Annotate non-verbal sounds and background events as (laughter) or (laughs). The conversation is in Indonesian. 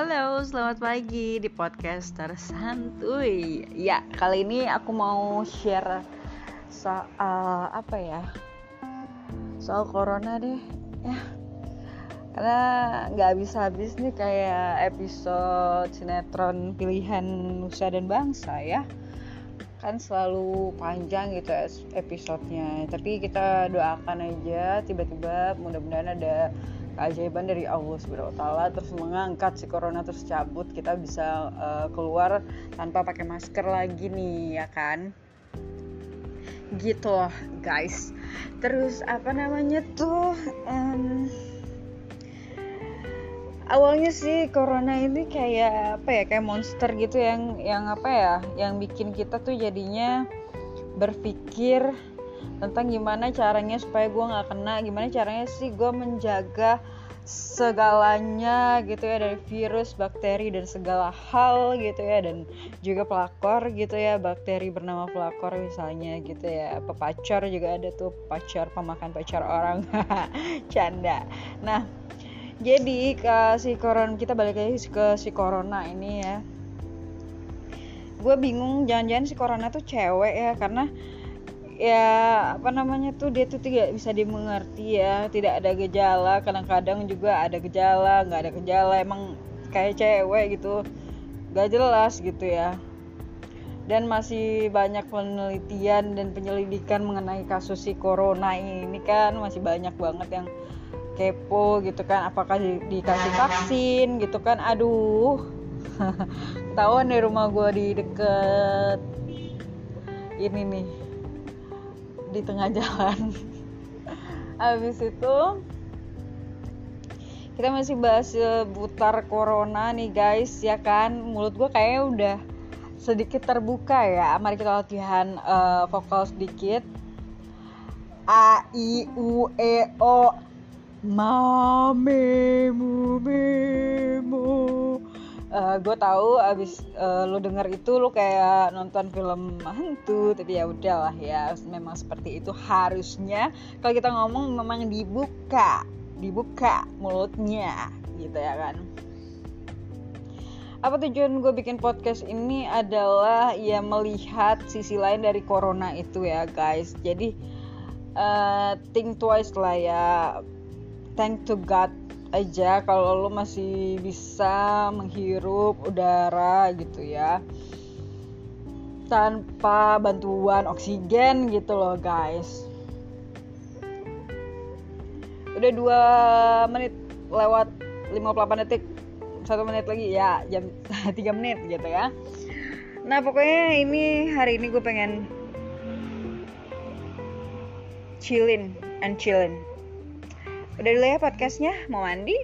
Halo, selamat pagi di podcaster santuy. Ya, kali ini aku mau share soal apa ya? Soal corona deh, ya. Karena nggak habis-habis nih kayak episode sinetron pilihan Nusa dan Bangsa ya. Kan selalu panjang gitu episodenya. Tapi kita doakan aja tiba-tiba mudah-mudahan ada keajaiban dari Allah taala terus mengangkat si corona terus cabut kita bisa uh, keluar tanpa pakai masker lagi nih ya kan? Gitu loh guys. Terus apa namanya tuh um, awalnya sih corona ini kayak apa ya kayak monster gitu yang yang apa ya yang bikin kita tuh jadinya berpikir tentang gimana caranya supaya gue nggak kena gimana caranya sih gue menjaga segalanya gitu ya dari virus, bakteri dan segala hal gitu ya dan juga pelakor gitu ya bakteri bernama pelakor misalnya gitu ya pepacar juga ada tuh pacar pemakan pacar orang. (laughs) Canda. Nah jadi ke si corona kita balik lagi ke si corona ini ya. Gue bingung jangan-jangan si corona tuh cewek ya karena ya apa namanya tuh dia tuh tidak bisa dimengerti ya tidak ada gejala. Kadang-kadang juga ada gejala nggak ada gejala emang kayak cewek gitu gak jelas gitu ya. Dan masih banyak penelitian dan penyelidikan mengenai kasus si corona ini kan masih banyak banget yang kepo gitu kan apakah di, dikasih vaksin gitu kan. Aduh (laughs) ketahuan di rumah gue di deket ini nih di tengah jalan. (laughs) Habis itu kita masih bahas seputar corona nih guys ya kan? Mulut gue kayaknya udah sedikit terbuka ya. Mari kita latihan uh, vokal sedikit. A i u e o. Mame mu me mu uh, gue tahu abis uh, lo denger itu lo kayak nonton film hantu tapi ya udahlah ya memang seperti itu harusnya. Kalau kita ngomong memang dibuka dibuka mulutnya gitu ya kan. Apa tujuan gue bikin podcast ini adalah ya melihat sisi lain dari corona itu ya guys. Jadi uh, think twice lah ya. Thank to God aja kalau lo masih bisa menghirup udara gitu ya. Tanpa bantuan oksigen gitu loh guys. Udah dua menit lewat 58 detik. Satu menit lagi ya jam (laughs) 3 menit gitu ya. Nah pokoknya ini hari ini gue pengen chillin and chillin Udah dulu ya podcastnya, mau mandi?